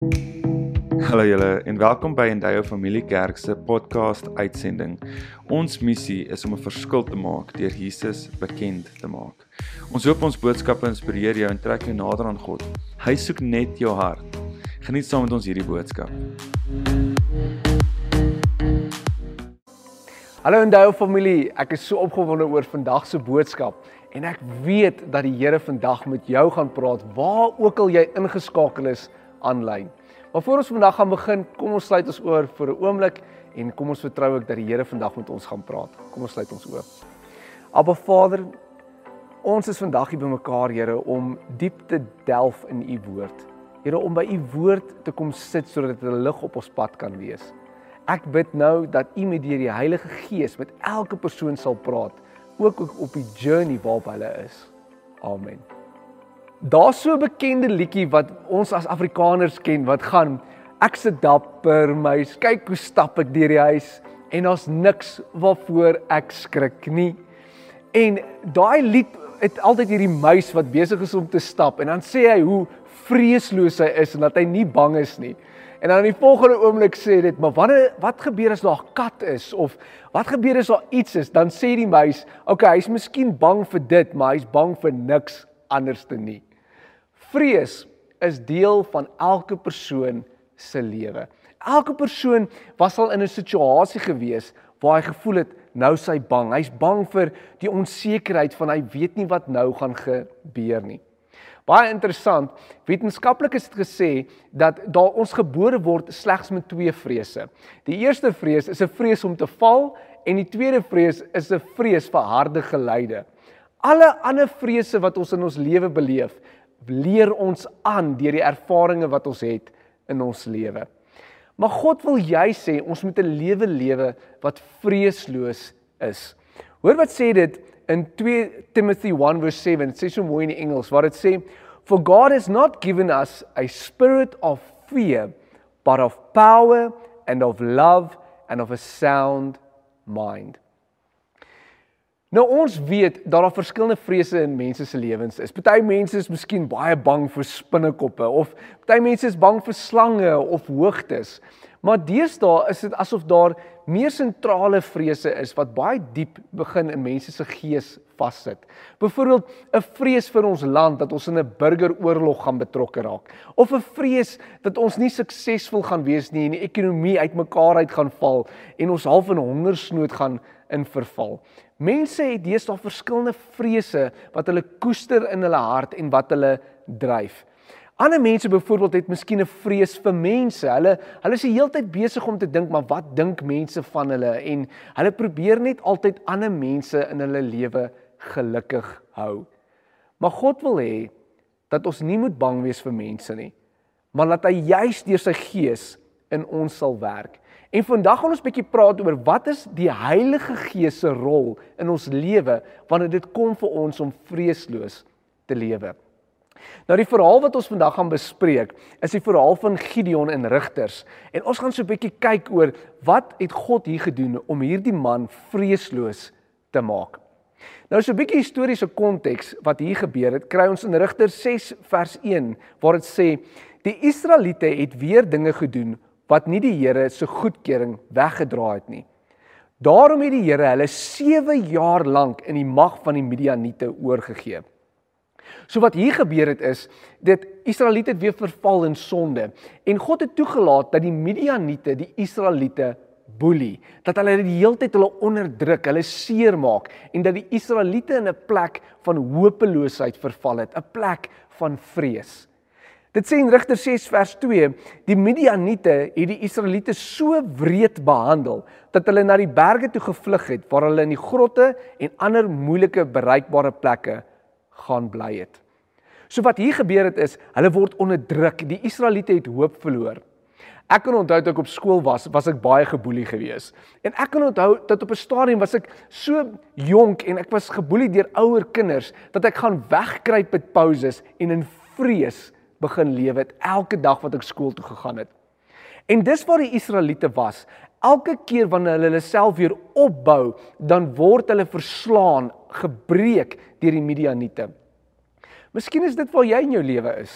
Hallo julle en welkom by Endeavour Familie Kerk se podcast uitsending. Ons missie is om 'n verskil te maak deur Jesus bekend te maak. Ons hoop ons boodskappe inspireer jou en trek jou nader aan God. Hy soek net jou hart. Geniet saam met ons hierdie boodskap. Hallo Endeavour familie, ek is so opgewonde oor vandag se boodskap en ek weet dat die Here vandag met jou gaan praat waar ook al jy ingeskakel is aanlyn. Maar voor ons vandag gaan begin, kom ons sluit ons oor vir 'n oomblik en kom ons vertrou ek dat die Here vandag met ons gaan praat. Kom ons sluit ons oë. Abba Vader, ons is vandag hier bymekaar, Here, om diep te delf in u woord. Here, om by u woord te kom sit sodat dit 'n lig op ons pad kan wees. Ek bid nou dat u met deur die Heilige Gees met elke persoon sal praat, ook op die journey waarop hulle is. Amen. Daar's so 'n bekende liedjie wat ons as Afrikaners ken wat gaan ek se dapper meis kyk hoe stap ek deur die huis en daar's niks waarvoor ek skrik nie. En daai lied het altyd hierdie muis wat besig is om te stap en dan sê hy hoe vreesloos hy is en dat hy nie bang is nie. En dan in die volgende oomblik sê dit, maar wanneer wat gebeur as daar 'n kat is of wat gebeur as daar iets is? Dan sê die muis, "Oké, okay, hy's miskien bang vir dit, maar hy's bang vir niks anders te nie." Vrees is deel van elke persoon se lewe. Elke persoon was al in 'n situasie gewees waar hy gevoel het nou sy bang. Hy's bang vir die onsekerheid van hy weet nie wat nou gaan gebeur nie. Baie interessant, wetenskaplikes het gesê dat daar ons gebore word slegs met twee vrese. Die eerste vrees is 'n vrees om te val en die tweede vrees is 'n vrees vir harde geleide. Alle ander vrese wat ons in ons lewe beleef, leer ons aan deur die ervarings wat ons het in ons lewe. Maar God wil jy sê ons moet 'n lewe lewe wat vreesloos is. Hoor wat sê dit in 2 Timothy 1:7. Dit sê so mooi in die Engels waar dit sê for God has not given us a spirit of fear but of power and of love and of a sound mind. Nou ons weet dat daar verskillende vrese in mense se lewens is. Party mense is miskien baie bang vir spinnekoppe of party mense is bang vir slange of hoogtes. Maar deesdae is dit asof daar meer sentrale vrese is wat baie diep begin in mense se gees vassit. Byvoorbeeld 'n vrees vir ons land dat ons in 'n burgeroorlog gaan betrokke raak of 'n vrees dat ons nie suksesvol gaan wees nie en die ekonomie uitmekaar uit gaan val en ons half in hongersnood gaan in verval. Mense het deesdae verskillende vrese wat hulle koester in hulle hart en wat hulle dryf. Ander mense byvoorbeeld het miskien 'n vrees vir mense. Hulle hulle is die hele tyd besig om te dink, maar wat dink mense van hulle en hulle probeer net altyd ander mense in hulle lewe gelukkig hou. Maar God wil hê dat ons nie moet bang wees vir mense nie, maar dat hy juis deur sy gees in ons sal werk. En vandag gaan ons 'n bietjie praat oor wat is die Heilige Gees se rol in ons lewe wanneer dit kom vir ons om vreesloos te lewe. Nou die verhaal wat ons vandag gaan bespreek, is die verhaal van Gideon en Rigters. En ons gaan so 'n bietjie kyk oor wat het God hier gedoen om hierdie man vreesloos te maak. Nou so 'n bietjie historiese konteks wat hier gebeur het, kry ons in Rigters 6 vers 1 waar dit sê die Israeliete het weer dinge gedoen wat nie die Here se goedkeuring weggedra het nie. Daarom het die Here hulle 7 jaar lank in die mag van die Midianiete oorgegee. So wat hier gebeur het is dit Israeliete het weer verval in sonde en God het toegelaat dat die Midianiete die Israeliete boelie, dat hulle die hele tyd hulle onderdruk, hulle seermaak en dat die Israeliete in 'n plek van hopeloosheid verval het, 'n plek van vrees. Dit sê in Rigter 6 vers 2, die Midianiete het die Israeliete so wreed behandel dat hulle na die berge toe gevlug het waar hulle in die grotte en ander moeilike bereikbare plekke gaan bly het. So wat hier gebeur het is, hulle word onderdruk. Die Israeliete het hoop verloor. Ek kan onthou toe ek op skool was, was ek baie geboelie gewees. En ek kan onthou dat op 'n stadium was ek so jonk en ek was geboelie deur ouer kinders dat ek gaan wegkruip met pauses en in vrees begin lewe het elke dag wat ek skool toe gegaan het. En dis waar die Israeliete was. Elke keer wanneer hulle hulle self weer opbou, dan word hulle verslaan, gebreek deur die Midianiete. Miskien is dit waar jy in jou lewe is.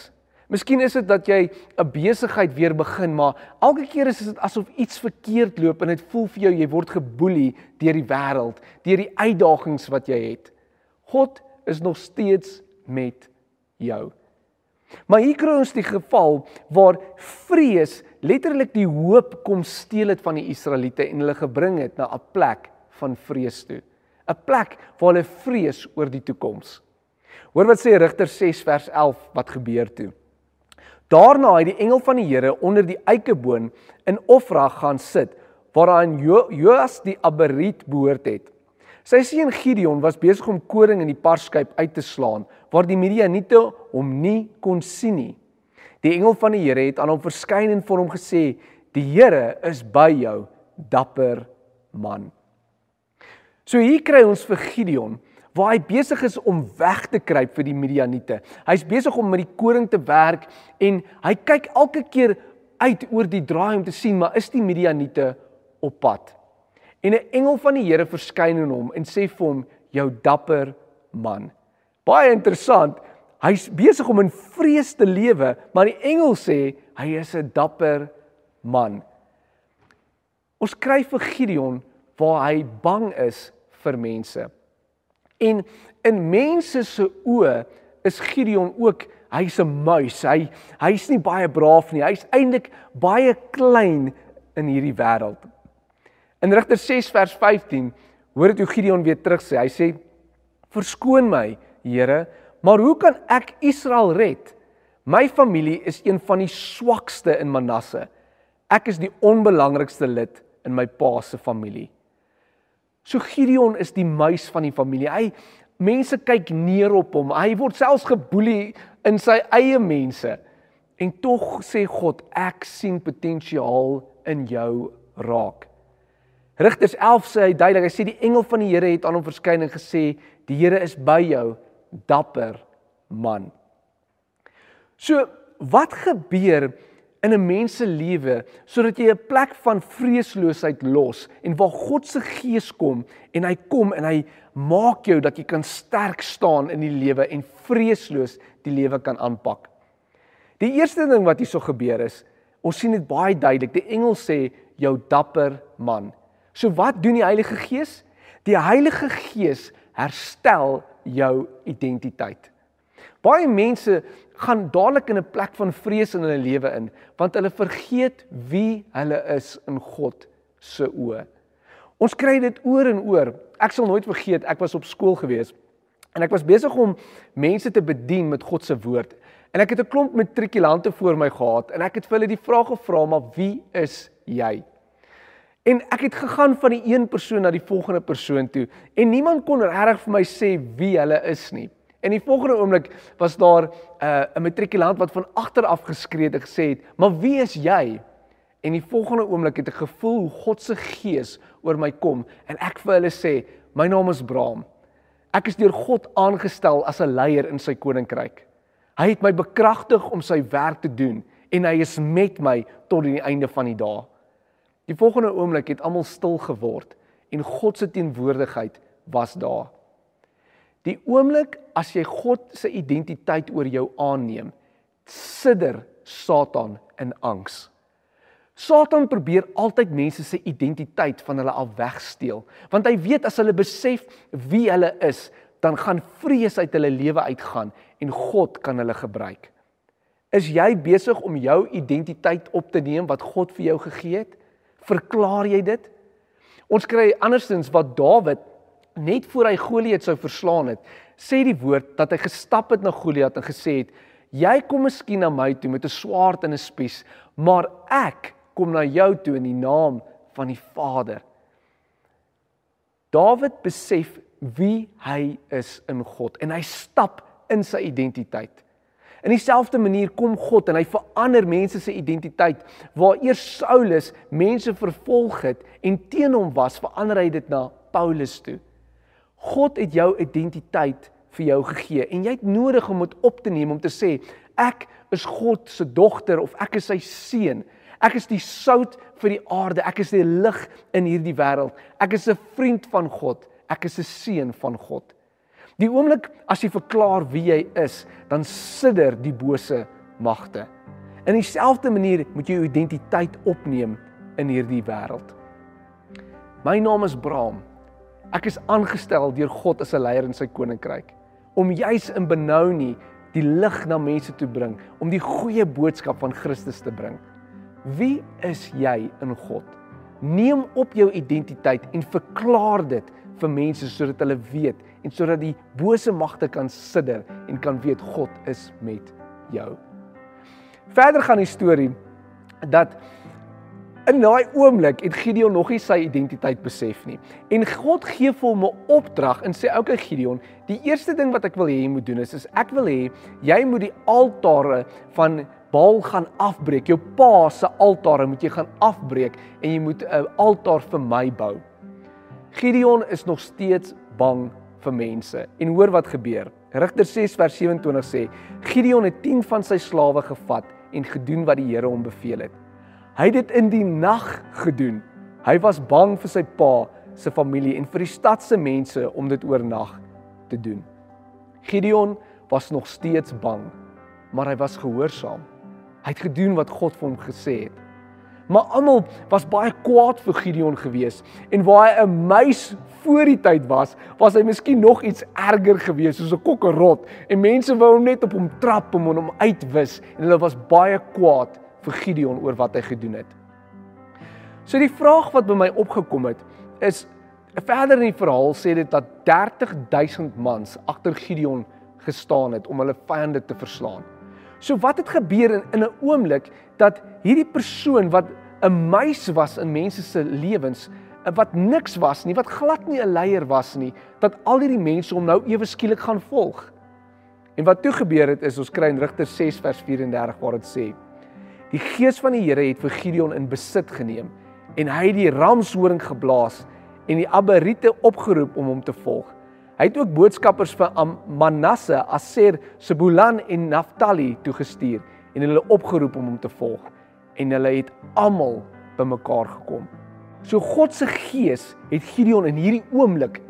Miskien is dit dat jy 'n besigheid weer begin, maar elke keer is dit asof iets verkeerd loop en dit voel vir jou jy word geboelie deur die wêreld, deur die uitdagings wat jy het. God is nog steeds met jou. Maar hier kry ons die geval waar vrees letterlik die hoop kom steel het van die Israeliete en hulle gebring het na 'n plek van vrees toe. 'n Plek waar hulle vrees oor die toekoms. Hoor wat sê Rigter 6 vers 11 wat gebeur toe. Daarna het die engel van die Here onder die eikeboom in Ofra gaan sit waaraan Joas die Abariet behoort het. Sy seun Gideon was besig om koring in die parskyp uit te slaan waar die Midianiete hom nie kon sien nie. Die engel van die Here het aan hom verskyn en vir hom gesê: "Die Here is by jou, dapper man." So hier kry ons vir Gideon waar hy besig is om weg te kruip vir die Midianiete. Hy's besig om met die koring te werk en hy kyk elke keer uit oor die draai om te sien maar is die Midianiete op pad. En 'n engel van die Here verskyn aan hom en sê vir hom: "Jou dapper man." Baie interessant. Hy's besig om in vrees te lewe, maar die engel sê hy is 'n dapper man. Ons kry vir Gideon waar hy bang is vir mense. En in mense se oë is Gideon ook hy's 'n muis. Hy hy's nie baie braaf nie. Hy's eintlik baie klein in hierdie wêreld. In Rigter 6 vers 15 hoor dit hoe Gideon weer terug sê. Hy sê: "Verskoon my, Here, maar hoe kan ek Israel red? My familie is een van die swakste in Manasse. Ek is die onbelangrikste lid in my pa se familie." So Gideon is die muis van die familie. Hy mense kyk neer op hom. Hy word selfs geboelie in sy eie mense. En tog sê God, ek sien potensiaal in jou raak. Rigters 11 sê hy duidelik, hy sê die engel van die Here het aan hom verskyn en gesê die Here is by jou, dapper man. So, wat gebeur in 'n mens se lewe sodat jy 'n plek van vreesloosheid los en waar God se gees kom en hy kom en hy maak jou dat jy kan sterk staan in die lewe en vreesloos die lewe kan aanpak. Die eerste ding wat hierso gebeur is, ons sien dit baie duidelik. Die engel sê jou dapper man. So wat doen die Heilige Gees? Die Heilige Gees herstel jou identiteit. Baie mense gaan dadelik in 'n plek van vrees in hulle lewe in, want hulle vergeet wie hulle is in God se oë. Ons kry dit oor en oor. Ek sal nooit vergeet, ek was op skool gewees en ek was besig om mense te bedien met God se woord. En ek het 'n klomp matrikulante voor my gehad en ek het vir hulle die vraag gevra, maar wie is jy? En ek het gegaan van die een persoon na die volgende persoon toe en niemand kon reg vir my sê wie hulle is nie. En die volgende oomblik was daar 'n uh, 'n matrikulant wat van agter af geskree het en gesê het: "Maar wie is jy?" En die volgende oomblik het ek gevoel hoe God se gees oor my kom en ek vir hulle sê: "My naam is Braam. Ek is deur God aangestel as 'n leier in sy koninkryk. Hy het my bekragtig om sy werk te doen en hy is met my tot die einde van die dae." Die volgende oomblik het almal stil geword en God se teenwoordigheid was daar. Die oomblik as jy God se identiteit oor jou aanneem, sidder Satan in angs. Satan probeer altyd mense se identiteit van hulle af wegsteel, want hy weet as hulle besef wie hulle is, dan gaan vrees uit hulle lewe uitgaan en God kan hulle gebruik. Is jy besig om jou identiteit op te neem wat God vir jou gegee het? Verklaar jy dit? Ons kry andersins wat Dawid net voor hy Goliat sou verslaan het, sê die woord dat hy gestap het na Goliat en gesê het: "Jy kom miskien na my toe met 'n swaard en 'n spies, maar ek kom na jou toe in die naam van die Vader." Dawid besef wie hy is in God en hy stap in sy identiteit. In dieselfde manier kom God en hy verander mense se identiteit. Waar eers Saulus mense vervolg het en teen hom was, verander hy dit na Paulus toe. God het jou identiteit vir jou gegee en jy het nodig om dit op te neem om te sê ek is God se dogter of ek is sy seun. Ek is die sout vir die aarde. Ek is die lig in hierdie wêreld. Ek is 'n vriend van God. Ek is 'n seun van God. Die oomblik as jy verklaar wie jy is, dan sidder die bose magte. In dieselfde manier moet jy jou identiteit opneem in hierdie wêreld. My naam is Braam. Ek is aangestel deur God as 'n leier in sy koninkryk om juis in Benoni die lig na mense toe bring, om die goeie boodskap van Christus te bring. Wie is jy in God? Neem op jou identiteit en verklaar dit vir mense sodat hulle weet en sodat die bose magte kan sidder en kan weet God is met jou. Verder gaan die storie dat in daai oomblik het Gideon nog nie sy identiteit besef nie. En God gee vir hom 'n opdrag en sê: "Oké Gideon, die eerste ding wat ek wil hê jy moet doen is, is ek wil hê jy moet die altare van Baal gaan afbreek. Jou pa se altare moet jy gaan afbreek en jy moet 'n altaar vir my bou." Gideon is nog steeds bang vir mense. En hoor wat gebeur. Rigter 6 vers 27 sê: Gideon het 10 van sy slawe gevat en gedoen wat die Here hom beveel het. Hy het dit in die nag gedoen. Hy was bang vir sy pa se familie en vir die stad se mense om dit oornag te doen. Gideon was nog steeds bang, maar hy was gehoorsaam. Hy het gedoen wat God vir hom gesê het. Maar almal was baie kwaad vir Gideon gewees en waar hy 'n muis voor die tyd was, was hy miskien nog iets erger gewees soos 'n kokkerot en mense wou hom net op hom trap om hom uitwis en hulle was baie kwaad vir Gideon oor wat hy gedoen het. So die vraag wat by my opgekom het is verder in die verhaal sê dit dat 30000 mans agter Gideon gestaan het om hulle vyande te verslaan. So wat het gebeur in in 'n oomblik dat hierdie persoon wat 'n muis was in mense se lewens, wat niks was nie, wat glad nie 'n leier was nie, dat al hierdie mense hom nou ewe skielik gaan volg. En wat toe gebeur het is ons kry in Rigter 6 vers 34 waar dit sê: Die gees van die Here het vir Gideon in besit geneem en hy het die ramshoring geblaas en die Abariete opgeroep om hom te volg. Hy het ook boodskappers vir Manasse, Aser, Sebulan en Naftali toegestuur en hulle opgeroep om hom te volg en hulle het almal bymekaar gekom. So God se gees het Gideon in hierdie oomblik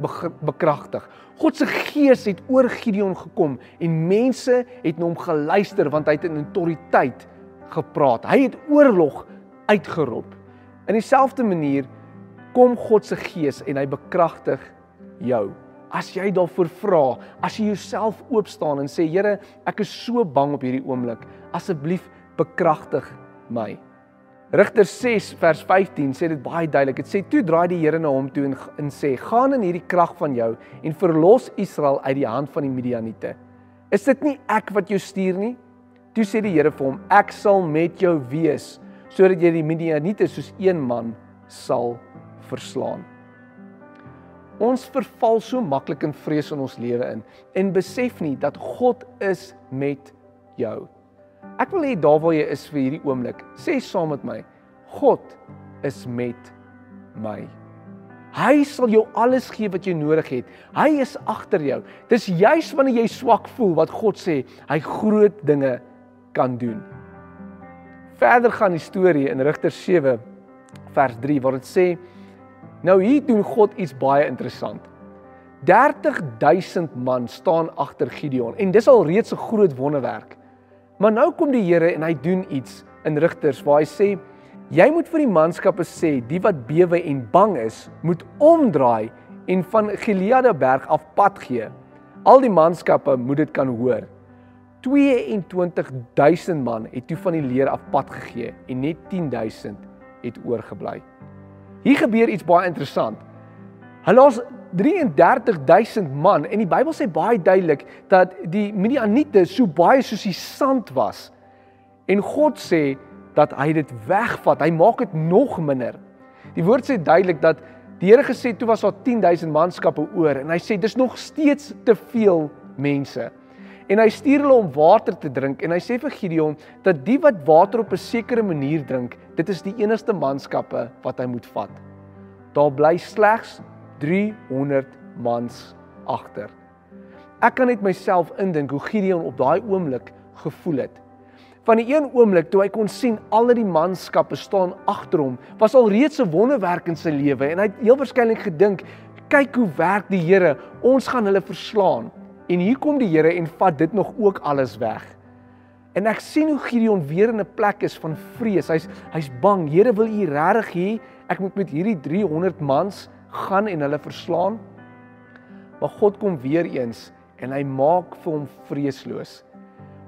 bekragtig. God se gees het oor Gideon gekom en mense het na hom geluister want hy het in autoriteit gepraat. Hy het oorlog uitgeroep. In dieselfde manier kom God se gees en hy bekragtig jou as jy daarvoor vra, as jy jouself oop staan en sê Here, ek is so bang op hierdie oomblik, asseblief bekragtig my. Rigter 6 vers 15 sê dit baie duidelik. Dit sê toe draai die Here na hom toe en, en sê: "Gaan in hierdie krag van jou en verlos Israel uit die hand van die Midianiete." Is dit nie ek wat jou stuur nie? Toe sê die Here vir hom: "Ek sal met jou wees sodat jy die Midianiete soos een man sal verslaan." Ons verval so maklik in vrees in ons lewe in en besef nie dat God is met jou. Ek wil hê daar waar jy is vir hierdie oomblik, sê saam met my: God is met my. Hy sal jou alles gee wat jy nodig het. Hy is agter jou. Dis juis wanneer jy swak voel wat God sê, hy groot dinge kan doen. Verder gaan die storie in Rigter 7 vers 3 waar dit sê Nou hier doen God iets baie interessant. 30000 man staan agter Gideon en dis al reeds 'n groot wonderwerk. Maar nou kom die Here en hy doen iets in Rigters waar hy sê jy moet vir die manskappe sê die wat bewe en bang is, moet omdraai en van Gileade berg af pad gee. Al die manskappe moet dit kan hoor. 22000 man het toe van die leer af pad gegee en net 10000 het oorgebly. Hier gebeur iets baie interessant. Hulle was 33000 man en die Bybel sê baie duidelik dat die Midianiete so baie soos die sand was. En God sê dat hy dit wegvat. Hy maak dit nog minder. Die woord sê duidelik dat die Here gesê toe was daar 10000 manskappe oor en hy sê dis nog steeds te veel mense en hy stuur hulle om water te drink en hy sê vir Gideon dat die wat water op 'n sekere manier drink, dit is die enigste manskappe wat hy moet vat. Daar bly slegs 300 mans agter. Ek kan net myself indink hoe Gideon op daai oomblik gevoel het. Van die een oomblik toe hy kon sien al die manskappe staan agter hom, was al reeds 'n wonderwerk in sy lewe en hy het heel waarskynlik gedink, kyk hoe werk die Here, ons gaan hulle verslaan. En hier kom die Here en vat dit nog ook alles weg. En ek sien hoe Gideon weer in 'n plek is van vrees. Hy's hy's bang. Here, wil U regtig hê ek moet met hierdie 300 mans gaan en hulle verslaan? Maar God kom weer eens en hy maak vir hom vreesloos.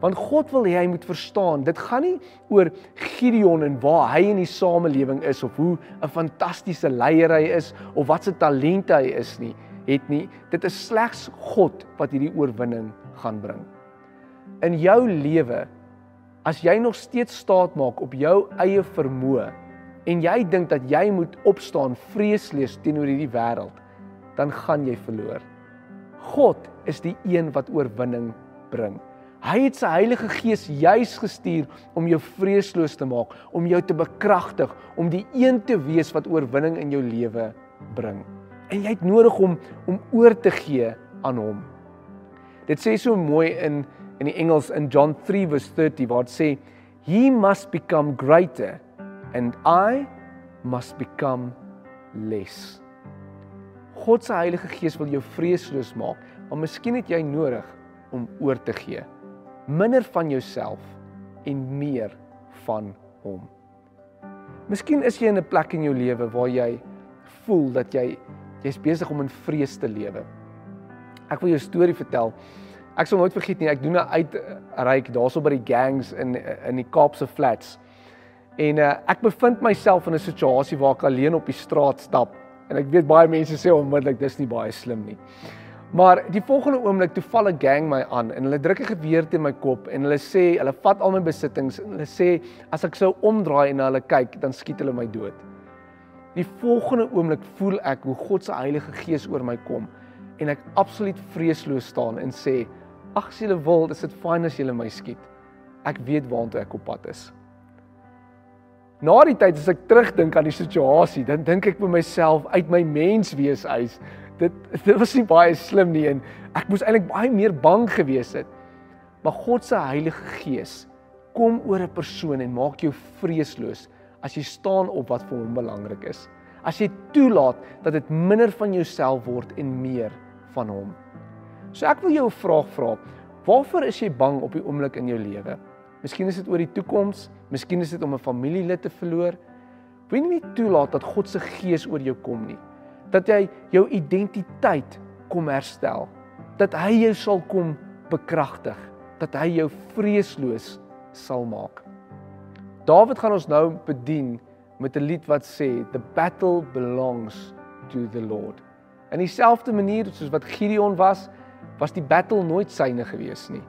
Want God wil hê hy moet verstaan, dit gaan nie oor Gideon en waar hy in die samelewing is of hoe 'n fantastiese leier hy is of wat se talente hy is nie, het nie. Dit is slegs God wat hierdie oorwinning gaan bring. In jou lewe as jy nog steeds staat maak op jou eie vermoë en jy dink dat jy moet opstaan vreesloos teenoor hierdie wêreld, dan gaan jy verloor. God is die een wat oorwinning bring. Hy het sy Heilige Gees juis gestuur om jou vreesloos te maak, om jou te bekragtig, om die een te wees wat oorwinning in jou lewe bring. En jy het nodig om om oor te gee aan hom. Dit sê so mooi in in die Engels in John 3 verse 30 waar dit sê he must become greater and I must become less. God se Heilige Gees wil jou vreesloos maak, maar miskien het jy nodig om oor te gee minder van jouself en meer van hom. Miskien is jy in 'n plek in jou lewe waar jy voel dat jy jy's besig om in vrees te lewe. Ek wil jou 'n storie vertel. Ek sal nooit vergeet nie, ek doen 'n uitreik daarso by die gangs in in die Kaapse flats. En uh, ek bevind myself in 'n situasie waar ek alleen op die straat stap en ek weet baie mense sê onmiddellik dis nie baie slim nie. Maar die volgende oomblik toe val 'n gang my aan en hulle druk 'n geweer teen my kop en hulle sê hulle vat al my besittings en hulle sê as ek sou omdraai en na hulle kyk dan skiet hulle my dood. Die volgende oomblik voel ek hoe God se Heilige Gees oor my kom en ek absoluut vreesloos staan en sê ag as julle wil is dit fyn as julle my skiet. Ek weet waartoe ek op pad is. Na die tyd as ek terugdink aan die situasie, dan dink ek vir myself uit my menswees uit dit dit was nie baie slim nie en ek moes eintlik baie meer bang gewees het. Maar God se Heilige Gees kom oor 'n persoon en maak jou vreesloos as jy staan op wat vir hom belangrik is. As jy toelaat dat dit minder van jouself word en meer van hom. So ek wil jou 'n vraag vra. Waarvoor is jy bang op die oomblik in jou lewe? Miskien is dit oor die toekoms, miskien is dit om 'n familielid te verloor. Wil jy toelaat dat God se gees oor jou kom nie? dat hy jou identiteit kom herstel. Dat hy jou sal kom bekragtig, dat hy jou vreesloos sal maak. Dawid gaan ons nou bedien met 'n lied wat sê the battle belongs to the Lord. In dieselfde manier soos wat Gideon was, was die battle nooit syne gewees nie.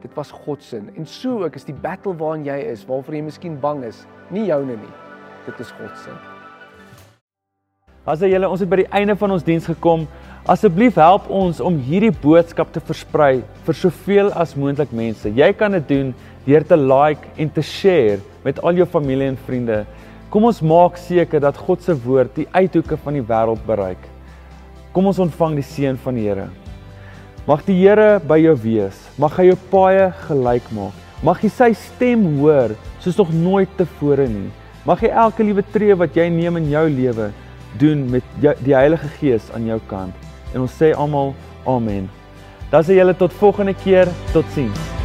Dit was God se. En so ook is die battle waarin jy is, waarvoor jy miskien bang is, nie joune nie. Dit is God se. As jy julle ons het by die einde van ons diens gekom, asseblief help ons om hierdie boodskap te versprei vir soveel as moontlik mense. Jy kan dit doen deur te like en te share met al jou familie en vriende. Kom ons maak seker dat God se woord die uithoeke van die wêreld bereik. Kom ons ontvang die seën van die Here. Mag die Here by jou wees. Mag hy jou paaie gelyk maak. Mag jy sy stem hoor soos nog nooit tevore nie. Mag jy elke liewe tree wat jy neem in jou lewe doen met die Heilige Gees aan jou kant. En ons sê almal amen. Dan sê julle tot volgende keer, totsiens.